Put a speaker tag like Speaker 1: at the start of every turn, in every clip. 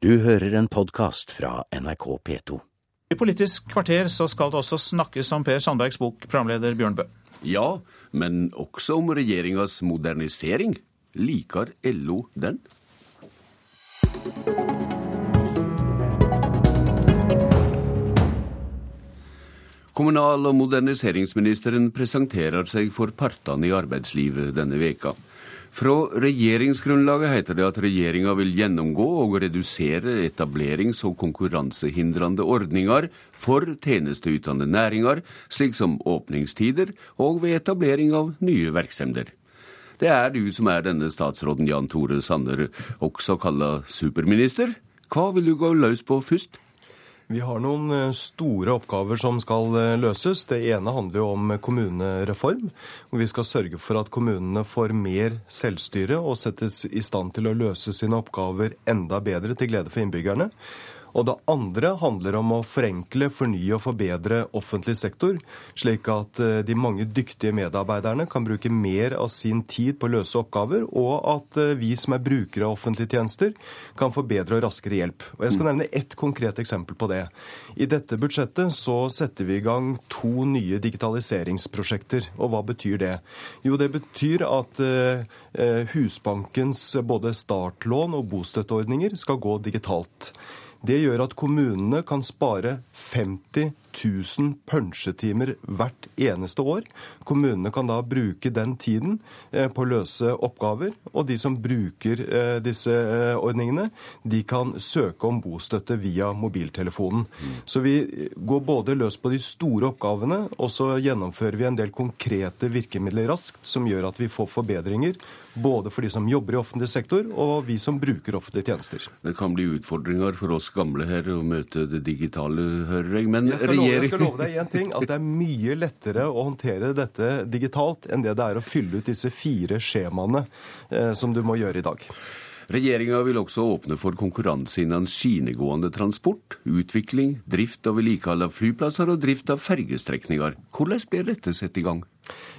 Speaker 1: Du hører en podkast fra NRK P2.
Speaker 2: I Politisk kvarter så skal det også snakkes om Per Sandbergs bok, programleder Bjørn Bø.
Speaker 3: Ja, men også om regjeringas modernisering. Liker LO den? Kommunal- og moderniseringsministeren presenterer seg for partene i arbeidslivet denne veka. Fra regjeringsgrunnlaget heter det at regjeringa vil gjennomgå og redusere etablerings- og konkurransehindrende ordninger for tjenesteytende næringer, slik som åpningstider og ved etablering av nye virksomheter. Det er du som er denne statsråden, Jan Tore Sanner, også kalla superminister. Hva vil du gå løs på først?
Speaker 4: Vi har noen eh, store oppgaver som skal eh, løses. Det ene handler jo om kommunereform. hvor Vi skal sørge for at kommunene får mer selvstyre og settes i stand til å løse sine oppgaver enda bedre til glede for innbyggerne. Og det andre handler om å forenkle, fornye og forbedre offentlig sektor, slik at eh, de mange dyktige medarbeiderne kan bruke mer av sin tid på å løse oppgaver, og at eh, vi som er brukere av offentlige tjenester, kan få bedre og raskere hjelp. Og Jeg skal nevne ett konkret eksempel på det. I dette budsjettet så setter vi i gang to nye digitaliseringsprosjekter. Og hva betyr det? Jo, det betyr at eh, Husbankens både startlån og bostøtteordninger skal gå digitalt. Det gjør at kommunene kan spare 50 000 punsjetimer hvert eneste år. Kommunene kan da bruke den tiden eh, på å løse oppgaver. Og de som bruker eh, disse eh, ordningene, de kan søke om bostøtte via mobiltelefonen. Så vi går både løs på de store oppgavene, og så gjennomfører vi en del konkrete virkemidler raskt som gjør at vi får forbedringer både for de som jobber i offentlig sektor, og vi som bruker offentlige tjenester.
Speaker 3: Det kan bli utfordringer for oss gamle her å møte det digitale, hører jeg. Men
Speaker 4: jeg skal, love, jeg skal love deg én ting, at det er mye lettere å håndtere dette digitalt enn det det er å fylle ut disse fire skjemaene eh, som du må gjøre i dag.
Speaker 3: Regjeringa vil også åpne for konkurranse innen skinegående transport, utvikling, drift og vedlikehold av flyplasser og drift av fergestrekninger. Hvordan blir dette satt i gang?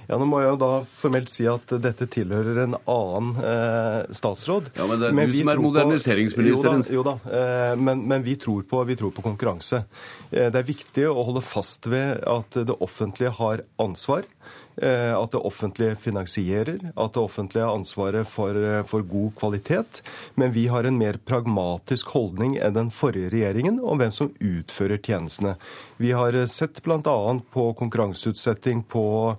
Speaker 4: Ja, Nå må jeg jo da formelt si at dette tilhører en annen eh, statsråd.
Speaker 3: Ja, Men det er men du som er moderniseringsministeren.
Speaker 4: På, jo da, jo da eh, men, men vi, tror på, vi, tror på, konkurranse. Eh, det er viktig å holde fast ved at det offentlige har ansvar. Eh, at det offentlige finansierer, at det offentlige har ansvaret for, eh, for, god kvalitet. Men vi har en mer pragmatisk holdning enn den forrige regjeringen om hvem som utfører tjenestene. Vi har eh, sett bl.a. på konkurranseutsetting på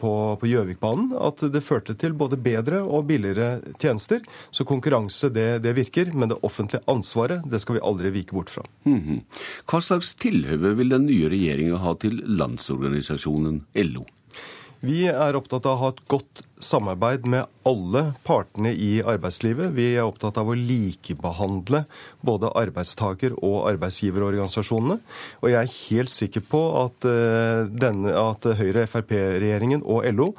Speaker 4: på Gjøvikbanen at det førte til både bedre og billigere tjenester. Så konkurranse det, det, virker, men det offentlige ansvaret det skal vi aldri vike bort fra.
Speaker 3: Mm -hmm. Hva slags tilhøve vil den nye regjeringa ha til Landsorganisasjonen LO?
Speaker 4: Vi er opptatt av å ha et godt samarbeid med alle partene i arbeidslivet. Vi er opptatt av å likebehandle både arbeidstaker- og arbeidsgiverorganisasjonene. Og jeg er helt sikker på at, denne, at Høyre-Frp-regjeringen og LO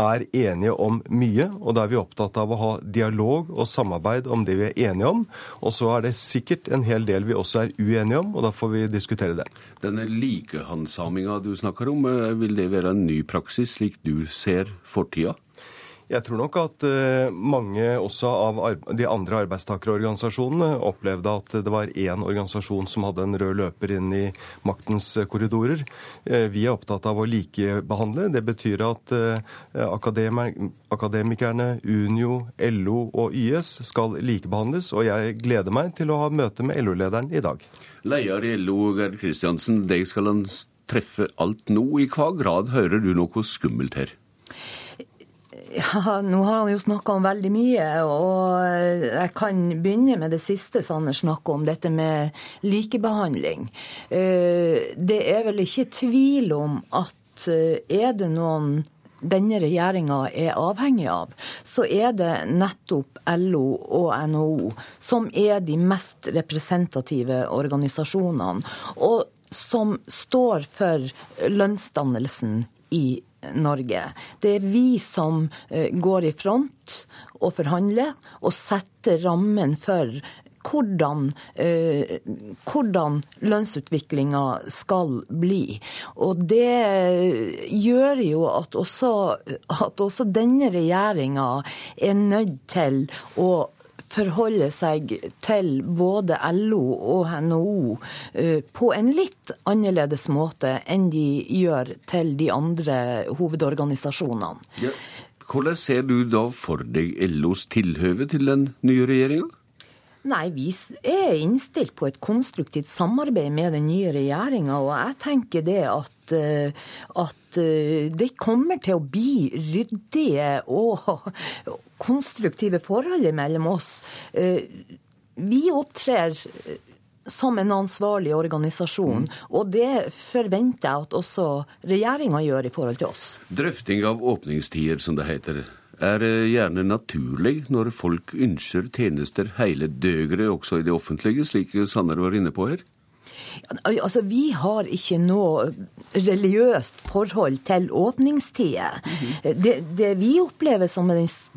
Speaker 4: er enige om mye, og da er vi opptatt av å ha dialog og samarbeid om det vi er enige om. Og så er det sikkert en hel del vi også er uenige om, og da får vi diskutere det.
Speaker 3: Denne likehandsaminga du snakker om, eh, vil det være en ny praksis, slik du ser fortida?
Speaker 4: Jeg tror nok at eh, mange også av de andre arbeidstakerorganisasjonene opplevde at det var én organisasjon som hadde en rød løper inn i maktens korridorer. Eh, vi er opptatt av å likebehandle. Det betyr at eh, akademikerne, Unio, LO og YS skal likebehandles. Og jeg gleder meg til å ha møte med LO-lederen i dag.
Speaker 3: Leder i LO, Gerd Kristiansen, deg skal han treffe alt nå. I hva grad hører du noe skummelt her?
Speaker 5: Ja, Nå har han jo snakka om veldig mye, og jeg kan begynne med det siste Sanner snakker om, dette med likebehandling. Eh, det er vel ikke tvil om at eh, er det noen denne regjeringa er avhengig av, så er det nettopp LO og NHO som er de mest representative organisasjonene, og som står for lønnsdannelsen i Norge. Norge. Det er vi som eh, går i front og forhandler og setter rammen for hvordan, eh, hvordan lønnsutviklinga skal bli. Og det gjør jo at også, at også denne regjeringa er nødt til å forholder seg til både LO og NHO eh, på en litt annerledes måte enn de gjør til de andre hovedorganisasjonene.
Speaker 3: Ja. Hvordan ser du da for deg LOs tilhøve til den nye regjeringa?
Speaker 5: Nei, vi er innstilt på et konstruktivt samarbeid med den nye regjeringa. Og jeg tenker det at, eh, at eh, det kommer til å bli ryddige og konstruktive forhold mellom oss. Eh, vi opptrer som en ansvarlig organisasjon, mm. og det forventer jeg at også regjeringa gjør i forhold til oss.
Speaker 3: Drøfting av åpningstider, som det heter er gjerne naturlig når folk ønsker tjenester hele døgnet også i det offentlige, slik Sanner var inne på her?
Speaker 5: Altså, Vi har ikke noe religiøst forhold til åpningstider. Mm -hmm. det, det, vi opplever som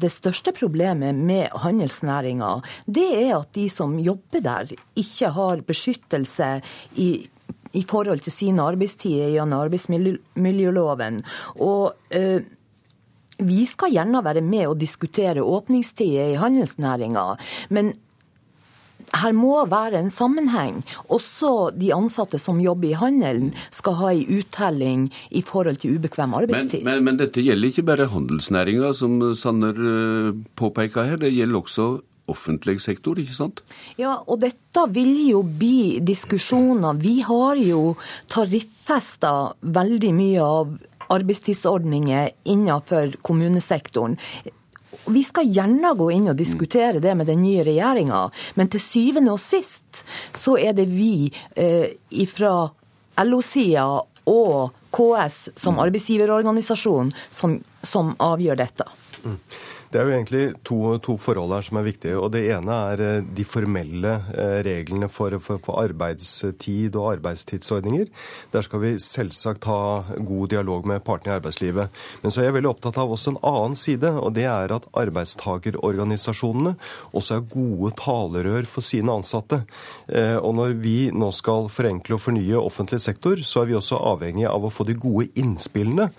Speaker 5: det største problemet med handelsnæringa, det er at de som jobber der, ikke har beskyttelse i i forhold til sine arbeidstider gjennom arbeidsmiljøloven. Og øh, vi skal gjerne være med og diskutere åpningstider i handelsnæringa, men her må være en sammenheng. Også de ansatte som jobber i handelen, skal ha en uttelling i forhold til ubekvem arbeidstid.
Speaker 3: Men, men, men dette gjelder ikke bare handelsnæringa, som Sanner eh, påpeker her. Det gjelder også offentlig sektor, ikke sant?
Speaker 5: Ja, og dette vil jo bli diskusjoner. Vi har jo tariffesta veldig mye av arbeidstidsordninger innenfor kommunesektoren. Vi skal gjerne gå inn og diskutere det med den nye regjeringa, men til syvende og sist så er det vi eh, fra LO-sida og KS som arbeidsgiverorganisasjon som, som avgjør dette. Mm.
Speaker 4: Det er jo egentlig to, to, forhold her som er viktige. og Det ene er eh, de formelle eh, reglene for, for, for, arbeidstid og arbeidstidsordninger. Der skal vi selvsagt ha god dialog med partene i arbeidslivet. Men så er jeg veldig opptatt av også en annen side, og det er at arbeidstakerorganisasjonene også er gode talerør for sine ansatte. Eh, og når vi nå skal forenkle og fornye offentlig sektor, så er vi også avhengig av å få de gode innspillene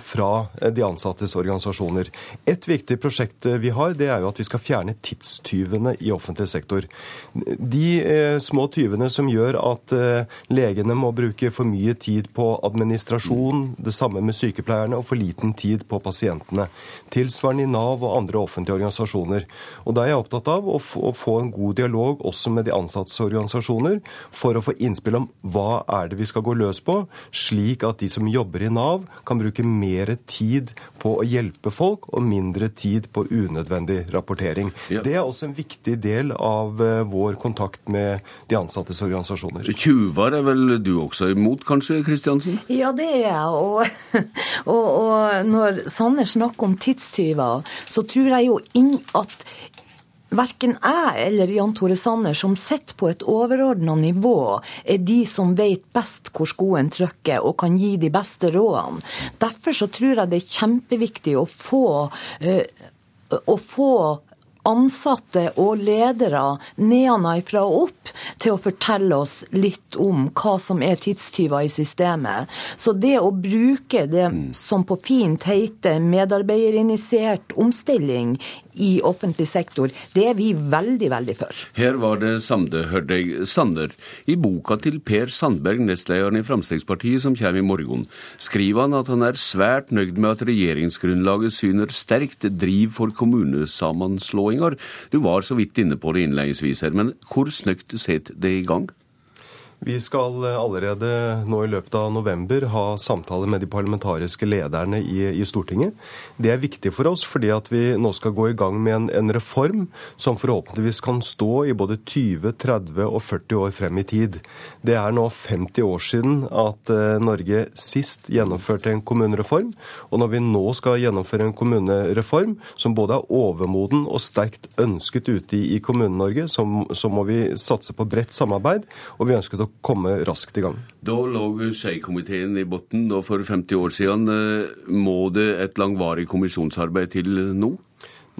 Speaker 4: fra de ansattes organisasjoner. Et viktig prosjektet vi har, det er jo at vi skal fjerne tidstyvene i offentlig sektor. De eh, små tyvene som gjør at eh, legene må bruke for mye tid på administrasjon, det samme med sykepleierne, og for liten tid på pasientene. Tilsvarende i Nav og andre offentlige organisasjoner. Og Da er jeg opptatt av å få en god dialog også med de ansattes organisasjoner, for å få innspill om hva er det vi skal gå løs på, slik at de som jobber i Nav, kan bruke mer tid på å hjelpe folk og mindre tid tid på unødvendig rapportering. Ja. Det er også en viktig del av eh, vår kontakt med de ansattes organisasjoner.
Speaker 3: Tjuver er vel du også imot, kanskje, Kristiansen?
Speaker 5: Ja, det er jeg. Og, og, og når Sanner snakker om tidstyver, så tror jeg jo inn at Verken jeg eller Jan Tore Sanner, som sitter på et overordna nivå, er de som vet best hvor skoen trykker og kan gi de beste rådene. Derfor så tror jeg det er kjempeviktig å få, øh, å få ansatte og ledere nedenfra og opp til å fortelle oss litt om hva som er tidstyver i systemet. Så det å bruke det mm. som på fint heter medarbeiderinitiert omstilling i offentlig sektor, det er vi veldig, veldig for.
Speaker 3: Her var det Sande Hørdeg Sander. I boka til Per Sandberg, nestlederen i Fremskrittspartiet, som kommer i morgen, skriver han at han er svært nøyd med at regjeringsgrunnlaget syner sterkt driv for kommunesammenslåinger. Du var så vidt inne på det innledningsvis her, men hvor snøkt setter det i gang?
Speaker 4: Vi skal allerede nå i løpet av november ha samtaler med de parlamentariske lederne i, i, Stortinget. Det er viktig for oss fordi at vi nå skal gå i gang med en, en, reform som forhåpentligvis kan stå i både 20, 30 og 40 år frem i tid. Det er nå 50 år siden at uh, Norge sist gjennomførte en kommunereform. Og når vi nå skal gjennomføre en kommunereform som både er overmoden og sterkt ønsket ute i, i Kommune-Norge, så, så må vi satse på bredt samarbeid. og vi ønsket å komme raskt i gang.
Speaker 3: Da lå Skei-komiteen i bunnen for 50 år siden. Eh, må det et langvarig kommisjonsarbeid til nå?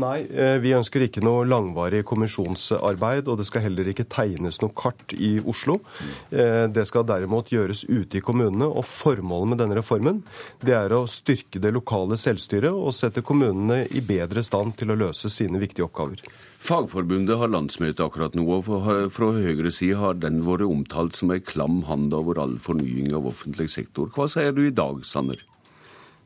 Speaker 4: Nei, eh, vi ønsker ikke noe langvarig kommisjonsarbeid, og det skal heller ikke tegnes noe kart i Oslo. Eh, det skal derimot gjøres ute i kommunene, og formålet med denne reformen det er å styrke det lokale selvstyret og sette kommunene i bedre stand til å løse sine viktige oppgaver.
Speaker 3: Fagforbundet har landsmøte akkurat nå, og fra Høyre side har den vært omtalt som ei klam hand over all fornying av offentlig sektor. Hva sier du i dag, Sanner?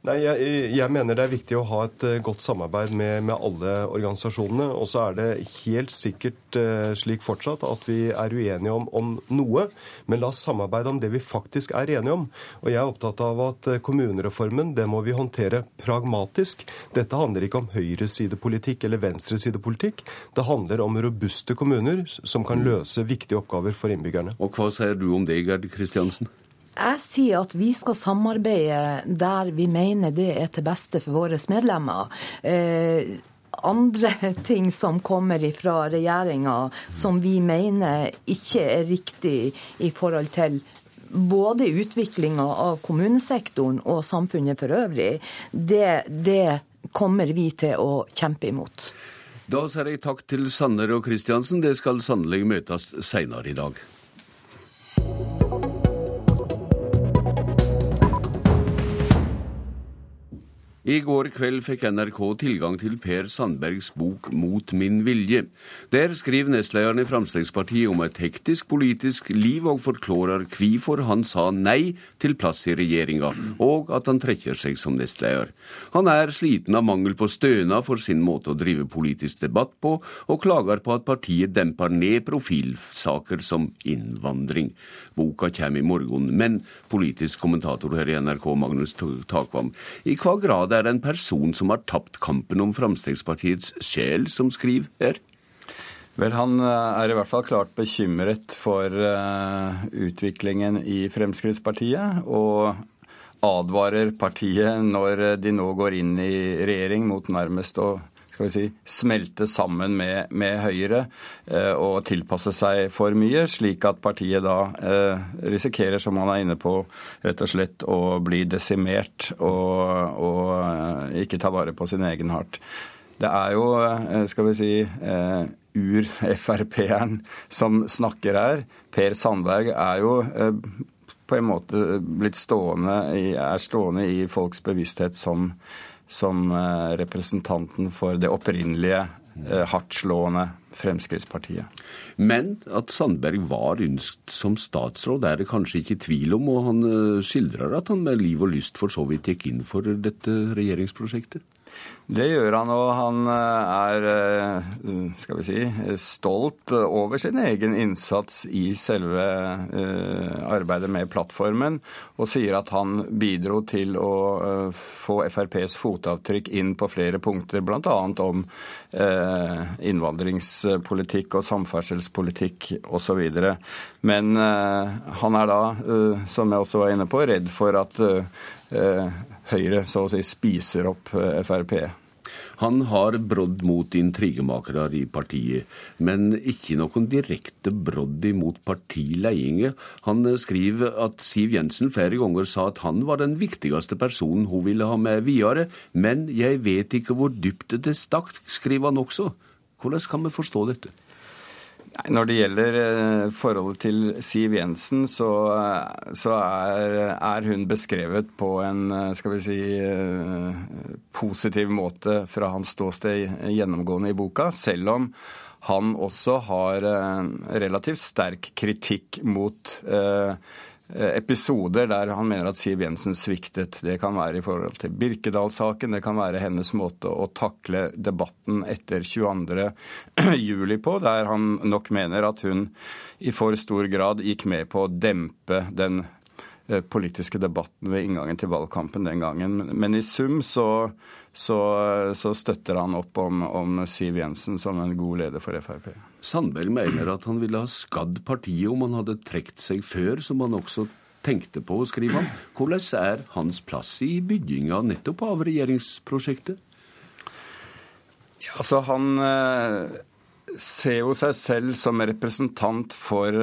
Speaker 4: Nei, jeg, jeg, mener det er viktig å ha et eh, godt samarbeid med, med alle organisasjonene. Og så er det helt sikkert uh, slik fortsatt at vi er uenige om, om, noe. Men la oss samarbeide om det vi faktisk er enige om. Og jeg er opptatt av at uh, kommunereformen det må vi håndtere pragmatisk. Dette handler ikke om høyresidepolitikk eller venstresidepolitikk. Det handler om robuste kommuner som kan løse viktige oppgaver for innbyggerne.
Speaker 3: Og hva sier du om det, Gerd Kristiansen?
Speaker 5: Jeg sier at vi skal samarbeide der vi mener det er til beste for våre medlemmer. Eh, andre ting som kommer fra regjeringa som vi mener ikke er riktig i forhold til både utviklinga av kommunesektoren og samfunnet for øvrig, det, det kommer vi til å kjempe imot.
Speaker 3: Da sier jeg takk til Sanner og Kristiansen. Det skal sannelig møtes seinere i dag. I går kveld fikk NRK tilgang til Per Sandbergs bok Mot min vilje. Der skriver nestlederen i Fremskrittspartiet om et hektisk politisk liv, og forklarer hvorfor han sa nei til plass i regjeringa, og at han trekker seg som nestleder. Han er sliten av mangel på stønad for sin måte å drive politisk debatt på, og klager på at partiet demper ned profilsaker som innvandring. Boka kommer i morgen, men politisk kommentator her i NRK, Magnus Takvam, i hva grad det er en person som har tapt kampen om Fremskrittspartiets sjel, som skriver her?
Speaker 6: Vel, Han eh, er i hvert fall klart bekymret for uh, utviklingen i Fremskrittspartiet. Og advarer partiet når de nå går inn i regjering mot nærmest å skal vi si, smelte sammen med, med Høyre eh, og tilpasse seg for mye, slik at partiet da eh, risikerer, som han er inne på, rett og slett å bli desimert og, og eh, ikke ta vare på sin egen hart. Det er jo, eh, skal vi si, eh, ur-Frp-eren som snakker her. Per Sandberg er jo eh, på en måte blitt stående er stående i folks bevissthet som som eh, representanten for det opprinnelige, eh, hardtslående Fremskrittspartiet.
Speaker 3: Men at Sandberg var ønsket som statsråd, er det kanskje ikke tvil om, og han eh, skildrer at han med liv og lyst for så vidt gikk inn for dette regjeringsprosjektet?
Speaker 6: Det gjør han, og han eh, er eh, skal vi si, stolt over sin egen innsats i selve eh, arbeidet med plattformen, og sier at han bidro til å få FrPs fotavtrykk inn på flere punkter, bl.a. om innvandringspolitikk og samferdselspolitikk osv. Men han er da, som jeg også var inne på, redd for at Høyre så å si spiser opp eh, Frp.
Speaker 3: Han har brodd mot intrigemakere i partiet, men ikke noen direkte brodd imot partiledelsen. Han skriver at Siv Jensen flere ganger sa at han var den viktigste personen hun ville ha med videre, men jeg vet ikke hvor dypt det stakk, skriver han også. Hvordan kan vi forstå dette?
Speaker 6: Når det gjelder eh, forholdet til Siv Jensen, så, eh, så er, er, hun beskrevet på en eh, skal vi si, positiv måte fra hans ståsted gjennomgående i boka, selv om han også har relativt sterk kritikk mot episoder der han mener at Siv Jensen sviktet. Det kan være i forhold til Birkedal-saken, det kan være hennes måte å takle debatten etter 22. juli på, der han nok mener at hun i for stor grad gikk med på å dempe den eh, politiske debatten ved inngangen til valgkampen den gangen. Men i sum så, så, så støtter han opp om, om Siv Jensen som en god leder for Frp.
Speaker 3: Sandberg mener at han ville ha skadd partiet om han hadde trukket seg før, som han også tenkte på, skriver han. Hvordan er hans plass i bygginga nettopp av regjeringsprosjektet?
Speaker 6: Ja, altså han, eh, ser jo seg selv som representant for,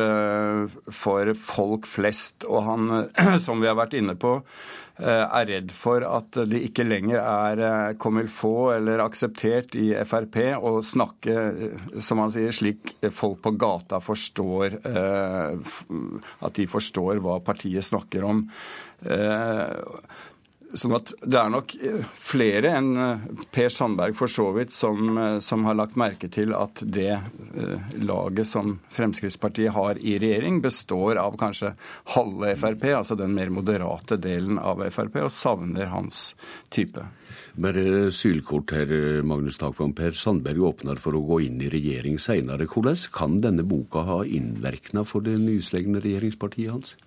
Speaker 6: for folk flest. Og han, som vi har vært inne på, er redd for at det ikke lenger er comme il faut eller akseptert i Frp å snakke, som han sier, slik folk på gata forstår At de forstår hva partiet snakker om. Sånn at Det er nok eh, flere enn eh, Per Sandberg for så vidt som, eh, som, har lagt merke til at det laget som Fremskrittspartiet har i regjering, består av kanskje halve Frp, altså den mer moderate delen av Frp, og savner hans type.
Speaker 3: Bare sylkort her, Magnus Takvam. Per Sandberg åpner for å gå inn i regjering seinere. Hvordan kan denne boka ha innvirkning for det nyslegne regjeringspartiet hans?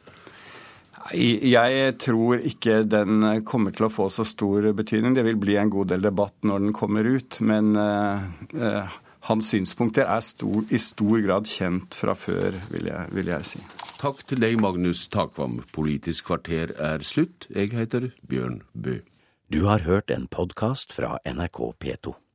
Speaker 6: Jeg tror ikke den kommer til å få så stor betydning. Det vil bli en god del debatt når den kommer ut. Men uh, hans synspunkter er stor, i stor grad kjent fra før, vil jeg, vil jeg si.
Speaker 3: Takk til deg, Magnus Takvam. Politisk kvarter er slutt. Jeg heter Bjørn Bø.
Speaker 1: Du har hørt en podkast fra NRK P2.